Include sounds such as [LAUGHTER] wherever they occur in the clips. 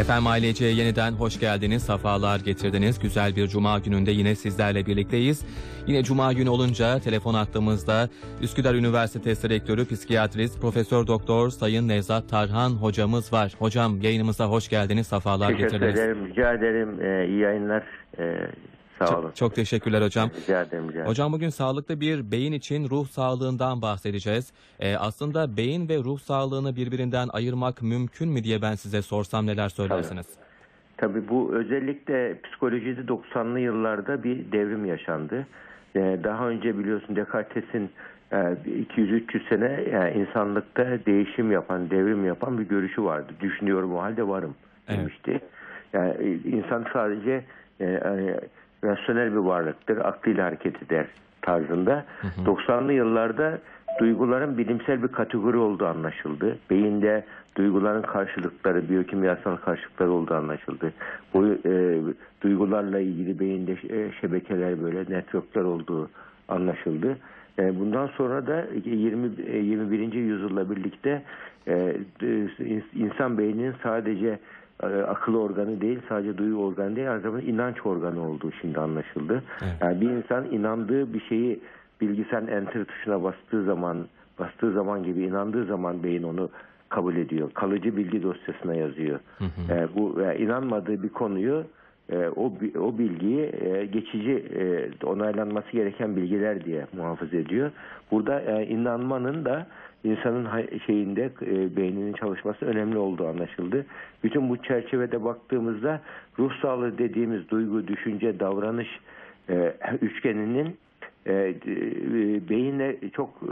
Efendim aileciye yeniden hoş geldiniz, safalar getirdiniz. Güzel bir cuma gününde yine sizlerle birlikteyiz. Yine cuma günü olunca telefon attığımızda Üsküdar Üniversitesi Rektörü Psikiyatrist Profesör Doktor Sayın Nevzat Tarhan hocamız var. Hocam yayınımıza hoş geldiniz, safalar Teşekkür getirdiniz. ederim. Rica ederim. Ee, iyi yayınlar. Ee, sağ olun. Çok, çok teşekkürler hocam. Rica ederim. Rica ederim. Hocam bugün sağlıklı bir beyin için ruh sağlığından bahsedeceğiz. Ee, aslında beyin ve ruh sağlığını birbirinden ayırmak mümkün mü diye ben size sorsam neler söylersiniz? Tabii bu özellikle psikolojide 90'lı yıllarda bir devrim yaşandı. Ee, daha önce biliyorsun Descartes'in e, 200-300 sene yani insanlıkta değişim yapan, devrim yapan bir görüşü vardı. Düşünüyorum o halde varım Evet. demişti. Yani e, insan sadece e, e, rasyonel bir varlıktır, aklıyla hareket eder tarzında. 90'lı yıllarda duyguların bilimsel bir kategori olduğu anlaşıldı. Beyinde duyguların karşılıkları, biyokimyasal karşılıkları olduğu anlaşıldı. Bu e, duygularla ilgili beyinde e, şebekeler böyle networkler olduğu anlaşıldı. E, bundan sonra da 20 e, 21. yüzyılla birlikte e, e, insan beyninin sadece e, akıl organı değil, sadece duyu organı değil, aynı zamanda inanç organı olduğu şimdi anlaşıldı. Evet. Yani bir insan inandığı bir şeyi bilgisayarın enter tuşuna bastığı zaman, bastığı zaman gibi inandığı zaman beyin onu kabul ediyor. Kalıcı bilgi dosyasına yazıyor. E, bu e, inanmadığı bir konuyu e, o bi- o bilgiyi e, geçici e, onaylanması gereken bilgiler diye muhafaza ediyor. Burada e, inanmanın da insanın şeyinde beyninin çalışması önemli olduğu anlaşıldı. Bütün bu çerçevede baktığımızda ruh sağlığı dediğimiz duygu, düşünce, davranış üçgeninin beyinle çok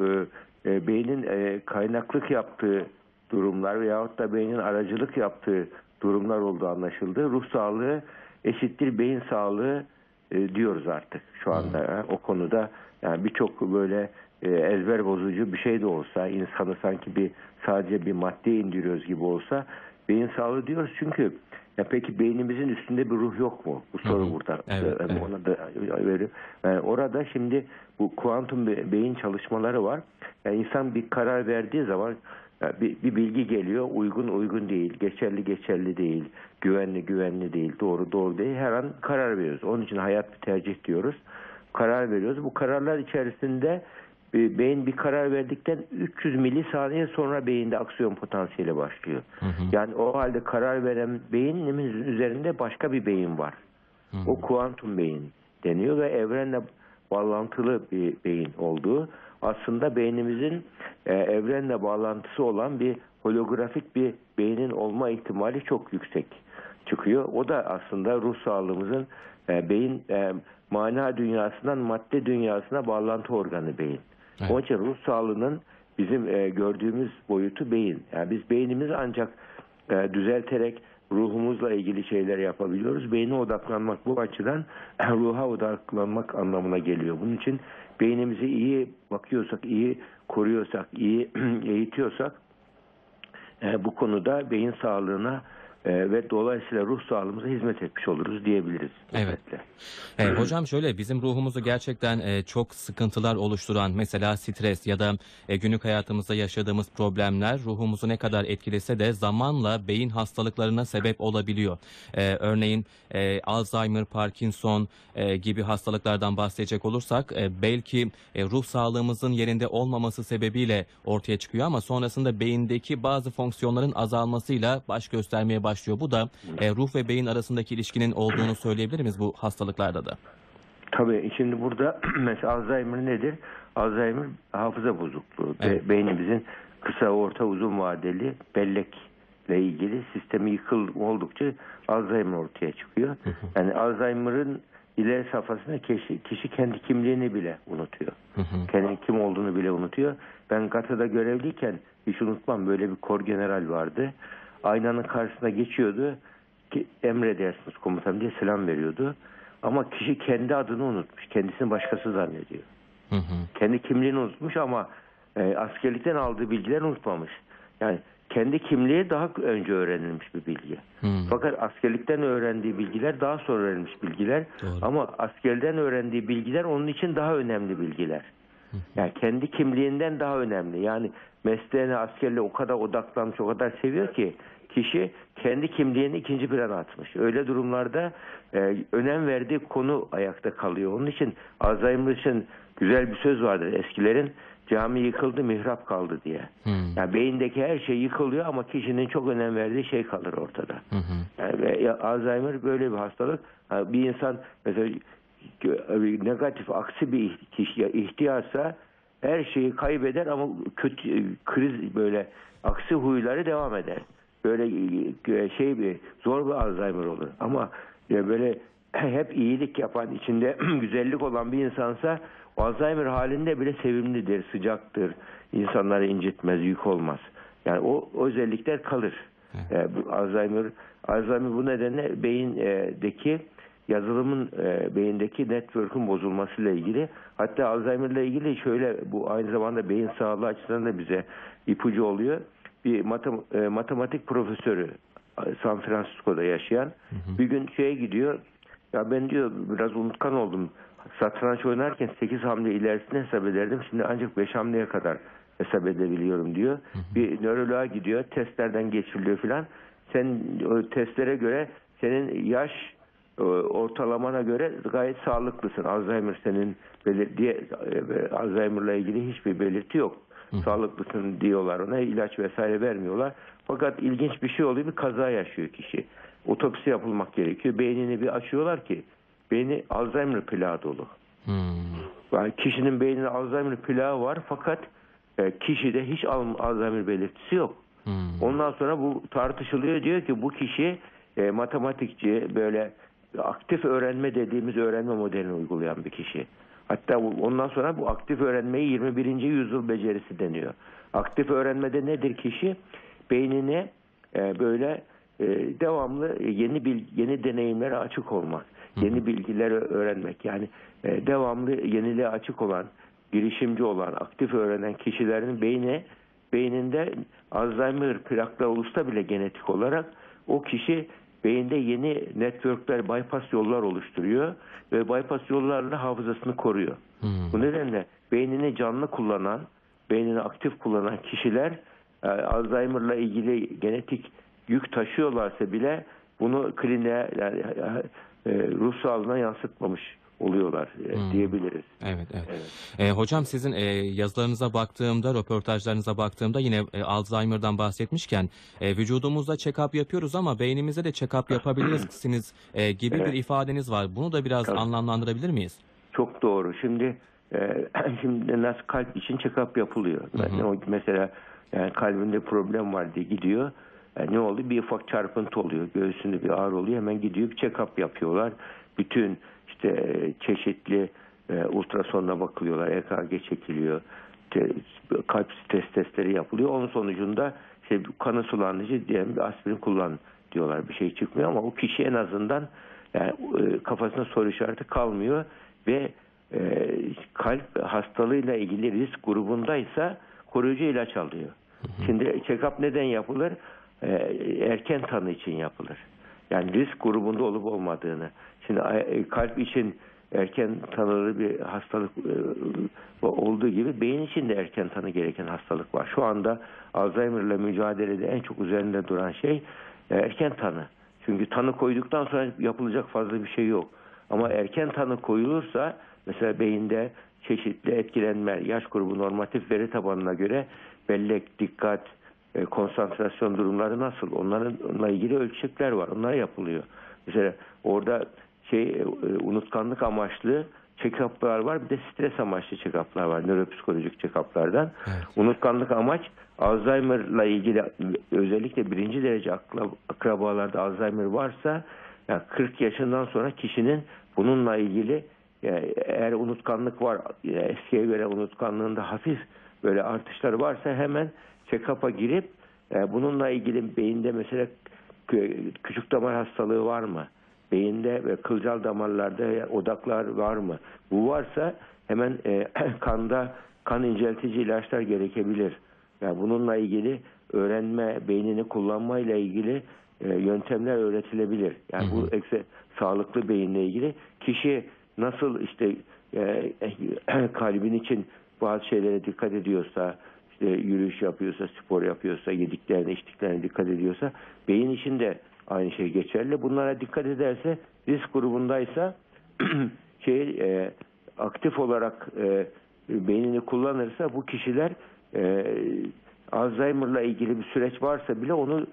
beynin kaynaklık yaptığı durumlar veyahut da beynin aracılık yaptığı durumlar olduğu anlaşıldı. Ruh sağlığı eşittir beyin sağlığı e, diyoruz artık şu anda ha. o konuda yani birçok böyle e, ezber bozucu bir şey de olsa insanı sanki bir sadece bir madde indiriyoruz gibi olsa beyin sağlığı diyoruz çünkü ya peki beynimizin üstünde bir ruh yok mu? Bu soru Hı hı. burada. Evet, Ee, evet. Ona da veriyorum. Yani orada şimdi bu kuantum be- beyin çalışmaları var. Yani insan bir karar verdiği zaman bir, bir bilgi geliyor, uygun uygun değil, geçerli geçerli değil, güvenli güvenli değil, doğru doğru değil. Her an karar veriyoruz. Onun için hayat bir tercih diyoruz. Karar veriyoruz. Bu kararlar içerisinde e, beyin bir karar verdikten 300 milisaniye sonra beyinde aksiyon potansiyeli başlıyor. Yani o halde karar veren beynimizin üzerinde başka bir beyin var. O kuantum beyin deniyor ve evrenle bağlantılı bir beyin olduğu aslında beynimizin e, evrenle bağlantısı olan bir holografik bir beynin olma ihtimali çok yüksek çıkıyor. O da aslında ruh sağlığımızın e, beyin e, mana dünyasından madde dünyasına bağlantı organı beyin. Evet. Onun için ruh sağlığının bizim e, gördüğümüz boyutu beyin. Yani biz beynimizi ancak e, düzelterek ruhumuzla ilgili şeyler yapabiliyoruz. Beyne odaklanmak bu açıdan ruha odaklanmak anlamına geliyor. Bunun için beynimizi iyi bakıyorsak, iyi koruyorsak, iyi [CLEARS THROAT] eğitiyorsak e, bu konuda beyin sağlığına e, ve dolayısıyla ruh sağlığımıza hizmet etmiş oluruz diyebiliriz. Evet. E, hocam şöyle bizim ruhumuzu gerçekten e, çok sıkıntılar oluşturan mesela stres ya da e, günlük hayatımızda yaşadığımız problemler ruhumuzu ne kadar etkilese de zamanla beyin hastalıklarına sebep olabiliyor. E, örneğin e, Alzheimer, Parkinson e, gibi hastalıklardan bahsedecek olursak e, belki e, ruh sağlığımızın yerinde olmaması sebebiyle ortaya çıkıyor ama sonrasında beyindeki bazı fonksiyonların azalmasıyla baş göstermeye başlıyor. Bu da e, ruh ve beyin arasındaki ilişkinin olduğunu söyleyebilir miyiz bu hastalıklarda da? Tabii şimdi burada [CLEARS THROAT] mesela Alzheimer nedir? Alzheimer hafıza bozukluğu. Evet. Beynimizin kısa, orta, uzun vadeli bellekle ilgili sistemi yıkıl oldukça Alzheimer ortaya çıkıyor. Yani Alzheimer'ın ileri safhasında kişi, kişi kendi kimliğini bile unutuyor. Kendi kim olduğunu bile unutuyor. Ben Gata'da görevliyken hiç unutmam böyle bir kor general vardı. Aynanın karşısına geçiyordu. Ki, emredersiniz komutanım diye selam veriyordu. Ama kişi kendi adını unutmuş. Kendisini başkası zannediyor. Hı hı. Kendi kimliğini unutmuş ama e, askerlikten aldığı bilgileri unutmamış. Yani kendi kimliği daha önce öğrenilmiş bir bilgi. Hı. Fakat askerlikten öğrendiği bilgiler daha sonra öğrenilmiş bilgiler. Doğru. Ama askerden öğrendiği bilgiler onun için daha önemli bilgiler. Yani kendi kimliğinden daha önemli. Yani mesleğine askerle o kadar odaklanmış, o kadar seviyor ki kişi kendi kimliğini ikinci plana atmış. Öyle durumlarda e, önem verdiği konu ayakta kalıyor. Onun için Alzheimer için güzel bir söz vardır eskilerin cami yıkıldı mihrap kaldı diye. Hmm. Yani beyindeki her şey yıkılıyor ama kişinin çok önem verdiği şey kalır ortada. Hı. Yani Alzheimer böyle bir hastalık. Ha, Bir insan mesela negatif, aksi bir kişiye ihtiyarsa her şeyi kaybeder ama kötü kriz böyle aksi huyları devam eder. Böyle e, şey bir zor bir Alzheimer olur. Ama ya böyle [CLEARS THROAT] hep iyilik yapan, içinde [CLEARS THROAT] güzellik olan bir insansa Alzheimer halinde bile sevimlidir, sıcaktır. İnsanları incitmez, yük olmaz. Yani o, o özellikler kalır. E, bu Alzheimer Alzheimer bu nedenle beyindeki yazılımın e, beyindeki network'ün bozulmasıyla ilgili hatta Alzheimer ile ilgili şöyle bu aynı zamanda beyin sağlığı açısından da bize ipucu oluyor. Bir matem- e, matematik profesörü e, San Francisco'da yaşayan bir gün şeye gidiyor. Ya ben diyor biraz unutkan oldum. Satranç oynarken 8 hamle ilerisini hesap ederdim. Şimdi ancak 5 hamleye kadar hesap edebiliyorum diyor. Bir nöroloğa gidiyor. Testlerden geçiriliyor filan. Sen o testlere göre senin yaş ortalamana göre gayet sağlıklısın. Alzheimer senin belir diye e, Alzheimer'la ilgili hiçbir belirti yok. Sağlıklısın diyorlar ona ilaç vesaire vermiyorlar. Fakat ilginç bir şey oluyor bir kaza yaşıyor kişi. Otopsi yapılmak gerekiyor. Beynini bir açıyorlar ki beyni Alzheimer plağı dolu. Hmm. Yani kişinin beyninde Alzheimer plağı var fakat e, kişide hiç Al- Alzheimer belirtisi yok. Hmm. Ondan sonra bu tartışılıyor diyor ki bu kişi e, matematikçi böyle aktif öğrenme dediğimiz öğrenme modelini uygulayan bir kişi. Hatta ondan sonra bu aktif öğrenmeyi 21. yüzyıl becerisi deniyor. Aktif öğrenmede nedir kişi? Beynine e, böyle e, devamlı yeni bil, yeni deneyimlere açık olmak, yeni bilgileri öğrenmek. Yani e, devamlı yeniliğe açık olan, girişimci olan, aktif öğrenen kişilerin beyni beyninde Alzheimer plakları oluşsa bile genetik olarak o kişi beyinde yeni networkler, bypass yollar oluşturuyor ve bypass yollarla hafızasını koruyor. Hmm. Bu nedenle beynini canlı kullanan, beynini aktif kullanan kişiler e, Alzheimer'la ilgili genetik yük taşıyorlarsa bile bunu kliniğe yani, e, ruh sağlığına yansıtmamış oluyorlar e, Hmm. diyebiliriz. Evet, evet. E, hocam sizin e, yazılarınıza baktığımda, röportajlarınıza baktığımda yine e, Alzheimer'dan bahsetmişken e, vücudumuzda check-up yapıyoruz ama beynimizde de check-up yapabilirsiniz e, gibi Evet. bir ifadeniz var. Bunu da biraz Tabii. anlamlandırabilir miyiz? Çok doğru. Şimdi e, [CLEARS THROAT] şimdi nasıl kalp için check-up yapılıyor. Yani o mesela yani kalbinde problem var diye gidiyor. Yani ne oldu? Bir ufak çarpıntı oluyor. Göğsünde bir ağrı oluyor. Hemen gidiyor bir check-up yapıyorlar. Bütün işte e, çeşitli e, ultrasonla bakılıyorlar. EKG çekiliyor. Te- kalp stres testleri yapılıyor. Onun sonucunda işte kanı sulandırıcı diyelim bir aspirin kullan diyorlar. Bir şey çıkmıyor ama o kişi en azından yani e, kafasında soru işareti kalmıyor ve e, kalp hastalığıyla ilgili risk grubundaysa koruyucu ilaç alıyor. Şimdi check-up neden yapılır? E, erken tanı için yapılır. Yani risk grubunda olup olmadığını. Şimdi e, kalp için erken tanılı bir hastalık e, olduğu gibi beyin için de erken tanı gereken hastalık var. Şu anda Alzheimer ile mücadelede en çok üzerinde duran şey e, erken tanı. Çünkü tanı koyduktan sonra yapılacak fazla bir şey yok. Ama erken tanı koyulursa mesela beyinde çeşitli etkilenme, yaş grubu normatif veri tabanına göre bellek, dikkat, e, konsantrasyon durumları nasıl? Onlarla ilgili ölçekler var. Onlar yapılıyor. Mesela orada şey e, unutkanlık amaçlı check-up'lar var. Bir de stres amaçlı check-up'lar var. Nöropsikolojik check-up'lardan. Evet. Unutkanlık amaç Alzheimer'la ilgili özellikle birinci derece akla- akrabalarda Alzheimer varsa yani 40 yaşından sonra kişinin bununla ilgili yani eğer unutkanlık var yani eskiye göre unutkanlığında hafif böyle artışları varsa hemen check-up'a girip e, bununla ilgili beyinde mesela kü- küçük damar hastalığı var mı? Beyinde ve kılcal damarlarda odaklar var mı? Bu varsa hemen e, [CLEARS THROAT] kanda kan inceltici ilaçlar gerekebilir. Yani bununla ilgili öğrenme, beynini kullanmayla ilgili e, yöntemler öğretilebilir. Yani bu ekse, sağlıklı beyinle ilgili kişi nasıl işte e, [CLEARS THROAT] kalbin için bazı şeylere dikkat ediyorsa, işte yürüyüş yapıyorsa, spor yapıyorsa, yediklerine, içtiklerine dikkat ediyorsa beyin için de aynı şey geçerli. Bunlara dikkat ederse risk grubundaysa [CLEARS THROAT] şey e, aktif olarak e, beynini kullanırsa bu kişiler e, Alzheimer'la ilgili bir süreç varsa bile onu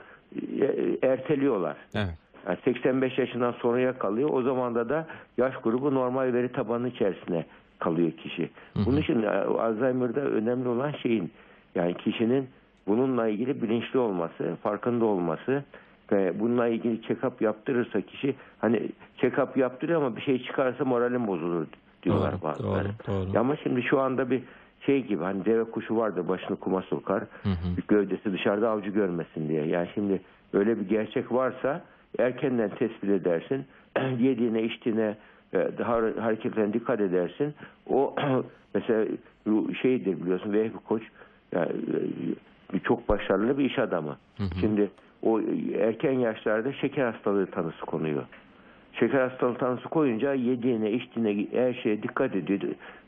e, erteliyorlar. Evet. Yani 85 yaşından sonraya kalıyor. O zaman da da yaş grubu normal veri tabanı içerisine kalıyor kişi. Bunun için e, Alzheimer'da önemli olan şeyin yani kişinin bununla ilgili bilinçli olması, farkında olması ve bununla ilgili check-up yaptırırsa kişi hani check-up yaptırıyor ama bir şey çıkarsa moralim bozulur diyorlar Doğru, bazıları. doğru, doğru. Ama şimdi şu anda bir şey gibi hani deve kuşu vardır başını kuma sokar. Gövdesi dışarıda avcı görmesin diye. Yani şimdi öyle bir gerçek varsa erkenden tespit edersin. [CLEARS THROAT] Yediğine içtiğine e, har- hareketlerine dikkat edersin. O [CLEARS THROAT] mesela şeydir biliyorsun Vehbi Koç yani, e, çok başarılı bir iş adamı. Şimdi o erken yaşlarda şeker hastalığı tanısı konuyor. Şeker hastalığı tanısı koyunca yediğine, içtiğine, her şeye dikkat ediyor.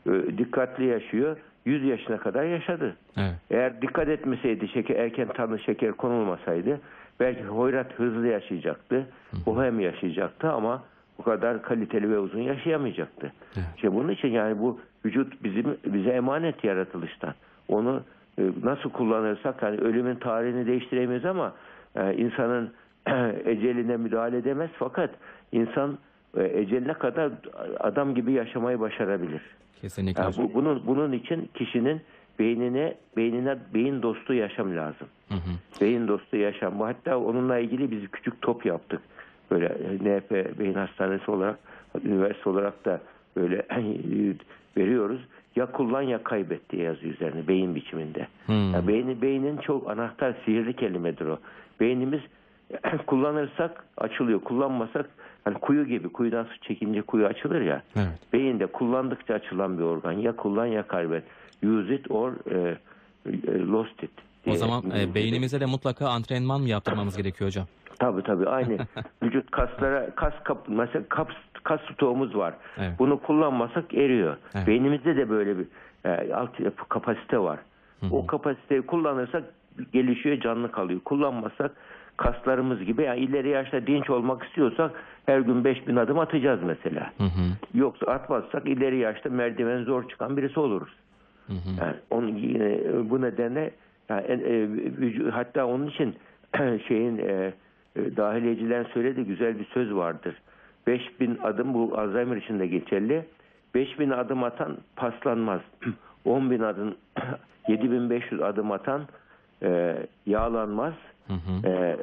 e, Dikkatli yaşıyor. 100 yaşına kadar yaşadı. Evet. Eğer dikkat etmeseydi, şeker, erken tanı şeker konulmasaydı belki hoyrat hızlı yaşayacaktı. Bohem yaşayacaktı ama bu kadar kaliteli ve uzun yaşayamayacaktı. Evet. İşte bunun için yani bu vücut bizim bize emanet yaratılıştan. Onu e, nasıl kullanırsak hani ölümün tarihini değiştiremeyiz ama e, insanın [CLEARS THROAT] eceline müdahale edemez fakat insan e, eceline kadar adam gibi yaşamayı başarabilir. Kesinlikle. Yani bu, bunun bunun için kişinin beynine beynine beyin dostu yaşam lazım. Hı hı. Beyin dostu yaşam. Bu hatta onunla ilgili biz küçük top yaptık. Böyle e, NP Beyin Hastanesi olarak, üniversite olarak da böyle [CLEARS THROAT] veriyoruz. Ya kullan ya kaybet diye yazıyor üzerine beyin biçiminde. Hmm. Ya beyni, beynin çok anahtar sihirli kelimedir o. Beynimiz [CLEARS THROAT] kullanırsak açılıyor. Kullanmasak hani kuyu gibi kuyudan su çekince kuyu açılır ya. Evet. Beyinde kullandıkça açılan bir organ. Ya kullan ya kaybet. Use it or e, e, lost it. O diye zaman e, beynimize de mutlaka antrenman mı yaptırmamız gerekiyor hocam? Tabii tabii aynı [LAUGHS] vücut kaslara kas kap mesela kas, kas stoğumuz var. Evet. Bunu kullanmasak eriyor. Evet. Beynimizde de böyle bir e, altyapı kapasite var. O kapasiteyi kullanırsak gelişiyor, canlı kalıyor. Kullanmasak kaslarımız gibi yani ileri yaşta dinç olmak istiyorsak her gün 5000 adım atacağız mesela. Hı hı. Yoksa atmazsak ileri yaşta merdiven zor çıkan birisi oluruz. Hı hı. Yani onun yine bu nedenle yani, e, vücu- hatta onun için [CLEARS THROAT] şeyin e, e, dahiliyecilerin söylediği güzel bir söz vardır. 5000 adım bu Alzheimer için de geçerli. 5000 adım atan paslanmaz. 10.000 adım 7500 adım atan e, yağlanmaz. Hı hı. E,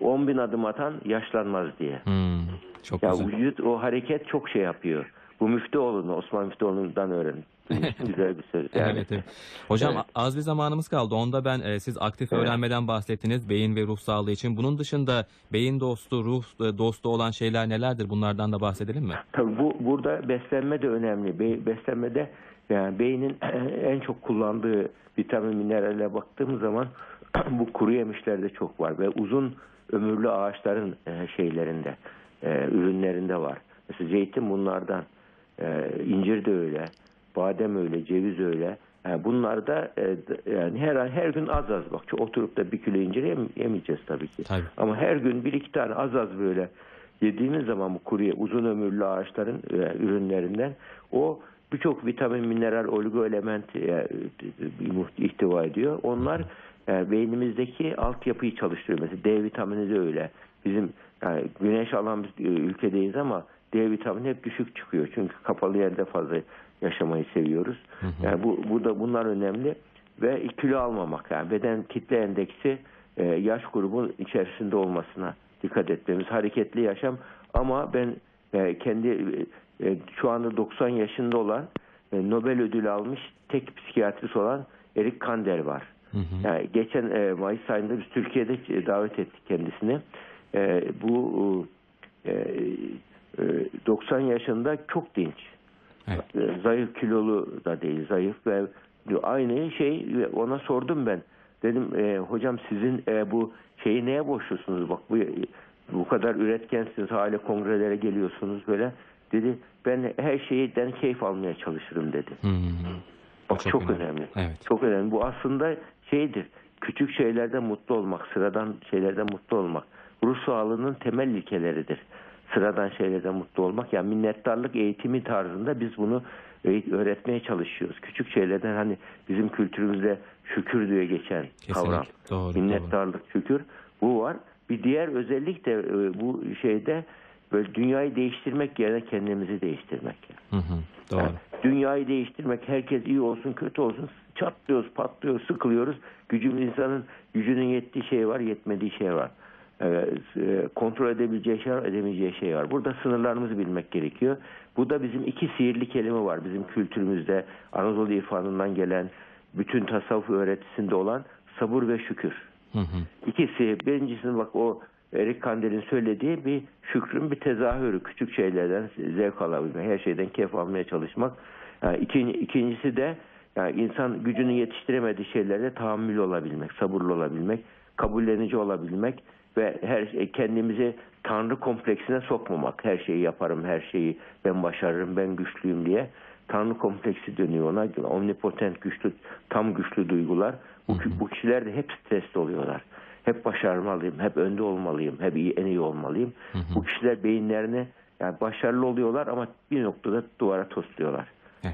10.000 adım atan yaşlanmaz diye. Hmm, Çok Ya güzel. vücut o hareket çok şey yapıyor. Bu Müftüoğlu'nu, Osman Müftüoğlu'ndan öğrendim. [LAUGHS] Güzel bir söz. Yani. Evet, evet. Hocam Evet. az bir zamanımız kaldı. Onda ben e, siz aktif Evet. öğrenmeden bahsettiniz beyin ve ruh sağlığı için. Bunun dışında beyin dostu, ruh e, dostu olan şeyler nelerdir? Bunlardan da bahsedelim mi? [LAUGHS] Tabii bu burada beslenme de önemli. Be- beslenmede yani beynin [CLEARS THROAT] en çok kullandığı vitamin minerale baktığımız zaman [CLEARS THROAT] bu kuru yemişlerde çok var ve uzun ömürlü ağaçların e, şeylerinde e, ürünlerinde var. Mesela zeytin bunlardan, incir de öyle, badem öyle, ceviz öyle. Yani bunlarda e, d- yani her an her gün az az bak. Çok Oturup da bir kilo incir yem- yemeyeceğiz tabii ki. Tabii. Ama her gün bir iki tane az az böyle yediğimiz zaman bu kuruya uzun ömürlü ağaçların e, ürünlerinden o birçok vitamin, mineral, oligo element e, ihtiva ediyor. Onlar e, beynimizdeki altyapıyı çalıştırıyor. Mesela D vitamini de öyle. Bizim yani güneş alan bir e, ülkedeyiz ama D vitamini hep düşük çıkıyor. Çünkü kapalı yerde fazla yaşamayı seviyoruz. Yani bu, bu da bunlar önemli ve kilo almamak yani beden kitle endeksi e, yaş grubun içerisinde olmasına dikkat etmemiz. Hareketli yaşam ama ben e, kendi e, şu anda 90 yaşında olan e, Nobel ödülü almış tek psikiyatrist olan Erik Kander var. Hı hı. Yani geçen e, Mayıs ayında biz Türkiye'de e, davet ettik kendisini. E, bu e, e, 90 yaşında çok dinç. Evet. E, Zayıf kilolu da değil, zayıf ve aynı şey ona sordum ben. Dedim e, hocam sizin e, bu şeyi neye borçlusunuz? Bak bu bu kadar üretkensiniz, hala kongrelere geliyorsunuz böyle. Dedi ben her şeyden keyif almaya çalışırım dedi. Hmm. Bak çok çok, önemli. önemli. Evet. Çok önemli. Bu aslında şeydir. Küçük şeylerde mutlu olmak, sıradan şeylerde mutlu olmak. Ruh sağlığının temel ilkeleridir. Sıradan şeylerde mutlu olmak. Yani minnettarlık eğitimi tarzında biz bunu öğ- öğretmeye çalışıyoruz. Küçük şeylerden hani bizim kültürümüzde şükür diye geçen kavram. Kesinlikle. Doğru, doğru. Minnettarlık, şükür bu var. Bir diğer özellik de e, bu şeyde böyle dünyayı değiştirmek yerine kendimizi değiştirmek. Hı hı, doğru. Yani dünyayı değiştirmek, herkes iyi olsun, kötü olsun, çatlıyoruz, patlıyoruz, sıkılıyoruz. Gücümüz insanın gücünün yettiği şey var, yetmediği şey var. E, kontrol edebileceği şey var, edemeyeceği şey var. Burada sınırlarımızı bilmek gerekiyor. Bu da bizim iki sihirli kelime var bizim kültürümüzde, Anadolu irfanından gelen, bütün tasavvuf öğretisinde olan sabır ve şükür. Hı hı. İkisi birincisi bak o Erik Kandel'in söylediği bir şükrün bir tezahürü. Küçük şeylerden zevk alabilmek, her şeyden keyif almaya çalışmak. Yani ikinci, ikincisi de yani insan gücünün yetiştiremediği şeylerde tahammül olabilmek, sabırlı olabilmek, kabullenici olabilmek ve her şey- kendimizi tanrı kompleksine sokmamak. Her şeyi yaparım, her şeyi ben başarırım, ben güçlüyüm diye. Tanrı kompleksi dönüyor ona. Omnipotent güçlü, tam güçlü duygular. Bu, bu kişiler de hep stresli oluyorlar. Hep başarmalıyım, hep önde olmalıyım, hep iyi, en iyi olmalıyım. Bu kişiler beyinlerine yani başarılı oluyorlar ama bir noktada duvara tosluyorlar.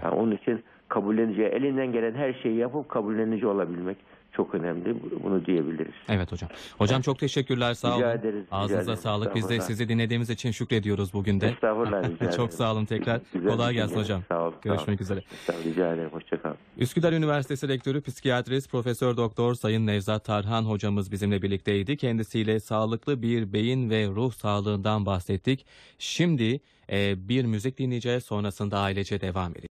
Yani onun için kabullenici, elinden gelen her şeyi yapıp kabullenici olabilmek çok önemli. Bunu diyebiliriz. Evet hocam. Hocam çok teşekkürler. Sağ Rica olun. ederiz, rica Ağzınıza ederim. sağlık. Biz de sizi dinlediğimiz için şükrediyoruz bugün de. Estağfurullah, [LAUGHS] çok sağ olun tekrar. Güzel Kolay gelsin hocam. Sağ olun, sağ Görüşmek olun. üzere. Rica ederim. Hoşçakalın. Üsküdar Üniversitesi Rektörü Psikiyatrist Profesör Doktor Sayın Nevzat Tarhan hocamız bizimle birlikteydi. Kendisiyle sağlıklı bir beyin ve ruh sağlığından bahsettik. Şimdi e, bir müzik dinleyeceğiz sonrasında ailece devam edeceğiz.